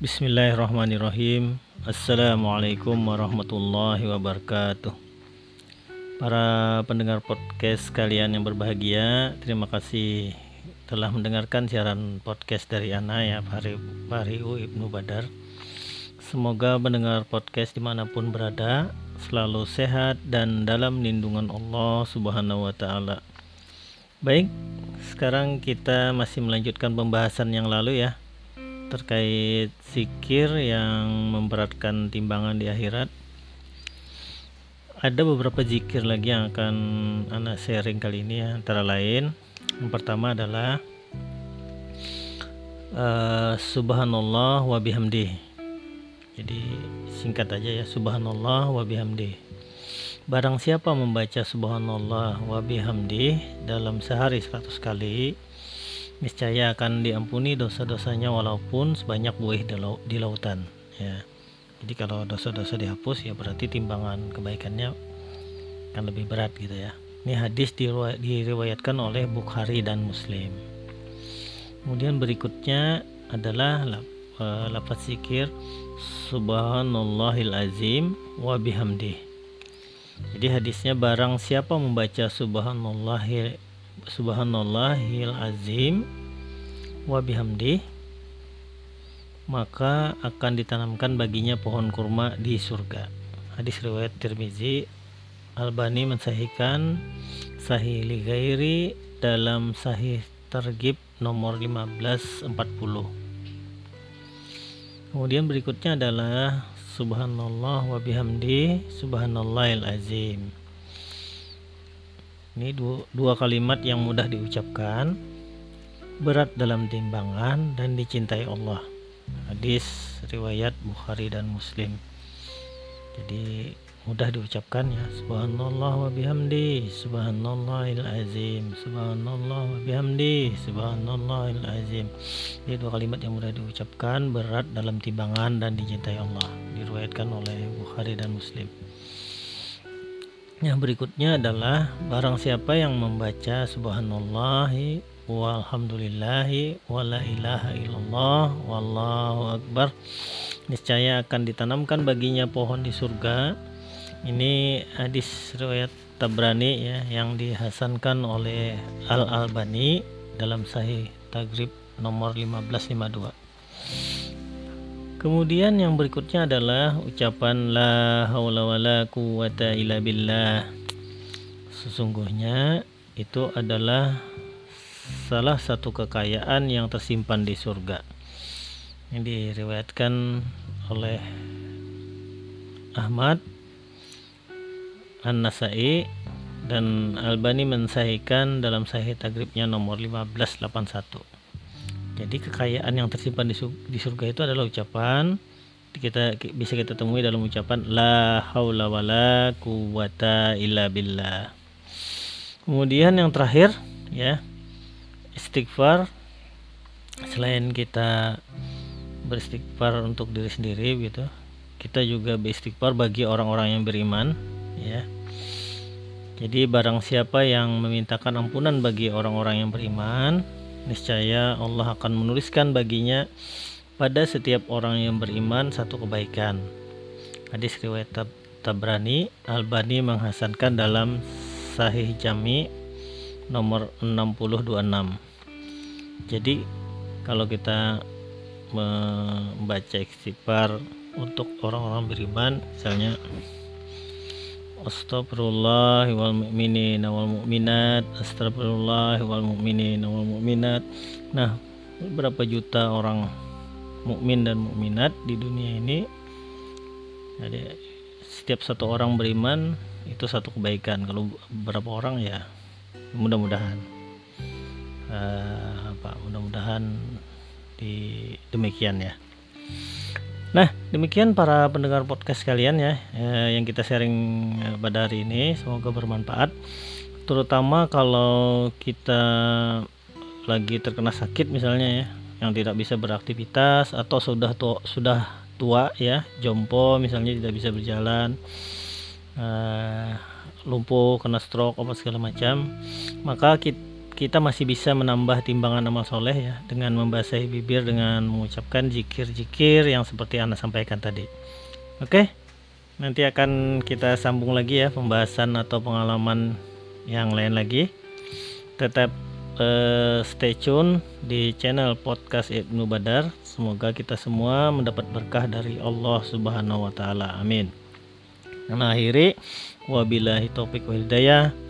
Bismillahirrahmanirrahim. Assalamualaikum warahmatullahi wabarakatuh. Para pendengar podcast kalian yang berbahagia Terima kasih telah mendengarkan siaran podcast dari Ana ya Fahri, Fahriu Ibnu Badar. Semoga mendengar podcast di mana pun berada Selalu sehat dan dalam lindungan Allah subhanahu wa ta'ala. Baik, sekarang kita masih melanjutkan pembahasan yang lalu ya terkait zikir yang memberatkan timbangan di akhirat. Ada beberapa zikir lagi yang akan anak sharing kali ini ya, antara lain yang pertama adalah uh, subhanallah wa bihamdi. Jadi singkat aja ya subhanallah wa bihamdi. Barang siapa membaca subhanallah wa bihamdi dalam sehari 100 kali, niscaya akan diampuni dosa-dosanya walaupun sebanyak buih di lautan ya. Jadi kalau dosa-dosa dihapus ya berarti timbangan kebaikannya akan lebih berat gitu ya. Ini hadis diriwayatkan oleh Bukhari dan Muslim. Kemudian berikutnya adalah eh, lafaz zikir subhanallahil azim wa bihamdih jadi hadisnya barang siapa membaca subhanallah subhanallahil azim wa bihamdi maka akan ditanamkan baginya pohon kurma di surga. Hadis riwayat Tirmizi. Albani mensahihkan Sahih Lighairi dalam Sahih Targib nomor 1540. Kemudian berikutnya adalah subhanallah wa bihamdi subhanallahil azim ini dua, dua kalimat yang mudah diucapkan berat dalam timbangan dan dicintai Allah. Hadis riwayat Bukhari dan Muslim. Jadi mudah diucapkan ya. Subhanallah wa bihamdi subhanallahil azim subhanallah wa bihamdi subhanallahil azim. Ini dua kalimat yang mudah diucapkan berat dalam timbangan dan dicintai Allah. Diriwayatkan oleh Bukhari dan Muslim yang berikutnya adalah barang siapa yang membaca subhanallahi walhamdulillahi wala ilaha illallah wallahu akbar niscaya akan ditanamkan baginya pohon di surga ini hadis riwayat Tabrani ya yang dihasankan oleh Al Albani dalam Sahih Tagrib nomor 1552. Kemudian yang berikutnya adalah ucapan la haula wala quwata illa billah. Sesungguhnya itu adalah salah satu kekayaan yang tersimpan di surga. Ini diriwayatkan oleh Ahmad An-Nasai dan Albani mensahihkan dalam sahih tagribnya nomor 1581. Jadi kekayaan yang tersimpan di, di surga itu adalah ucapan. Kita bisa kita temui dalam ucapan la haula wala quwata illa billah. Kemudian yang terakhir ya istighfar. Selain kita beristighfar untuk diri sendiri gitu kita juga beristighfar bagi orang-orang yang beriman ya. Jadi barang siapa yang memintakan ampunan bagi orang-orang yang beriman niscaya Allah akan menuliskan baginya pada setiap orang yang beriman satu kebaikan. Hadis riwayat Tab Tabrani Albani menghasankan dalam Sahih Jami nomor 6026 jadi kalau kita membaca istighfar untuk orang-orang beriman misalnya Astagfirullah wal mu'minin wal mu'minat. Astagfirullah wal mu'minin wal mu'minat. Nah berapa juta orang mukmin dan mukminat di dunia ini? Jadi setiap satu orang beriman itu satu kebaikan. Kalau berapa orang ya mudah-mudahan. Uh, apa mudah-mudahan di demikian ya Nah, demikian para pendengar podcast kalian ya eh, yang kita sharing eh, pada hari ini. Semoga bermanfaat. Terutama kalau kita lagi terkena sakit misalnya ya, yang tidak bisa beraktivitas atau sudah tua, sudah tua ya, jompo misalnya tidak bisa berjalan. Eh, lumpuh, kena stroke apa segala macam, maka kita kita masih bisa menambah timbangan amal soleh ya dengan membasahi bibir dengan mengucapkan jikir-jikir yang seperti Anda sampaikan tadi. Oke, nanti akan kita sambung lagi ya pembahasan atau pengalaman yang lain lagi. Tetap uh, stay tune di channel podcast Ibnu Badar. Semoga kita semua mendapat berkah dari Allah Subhanahu wa taala. Amin. Nah, akhiri wabillahi taufik wal hidayah.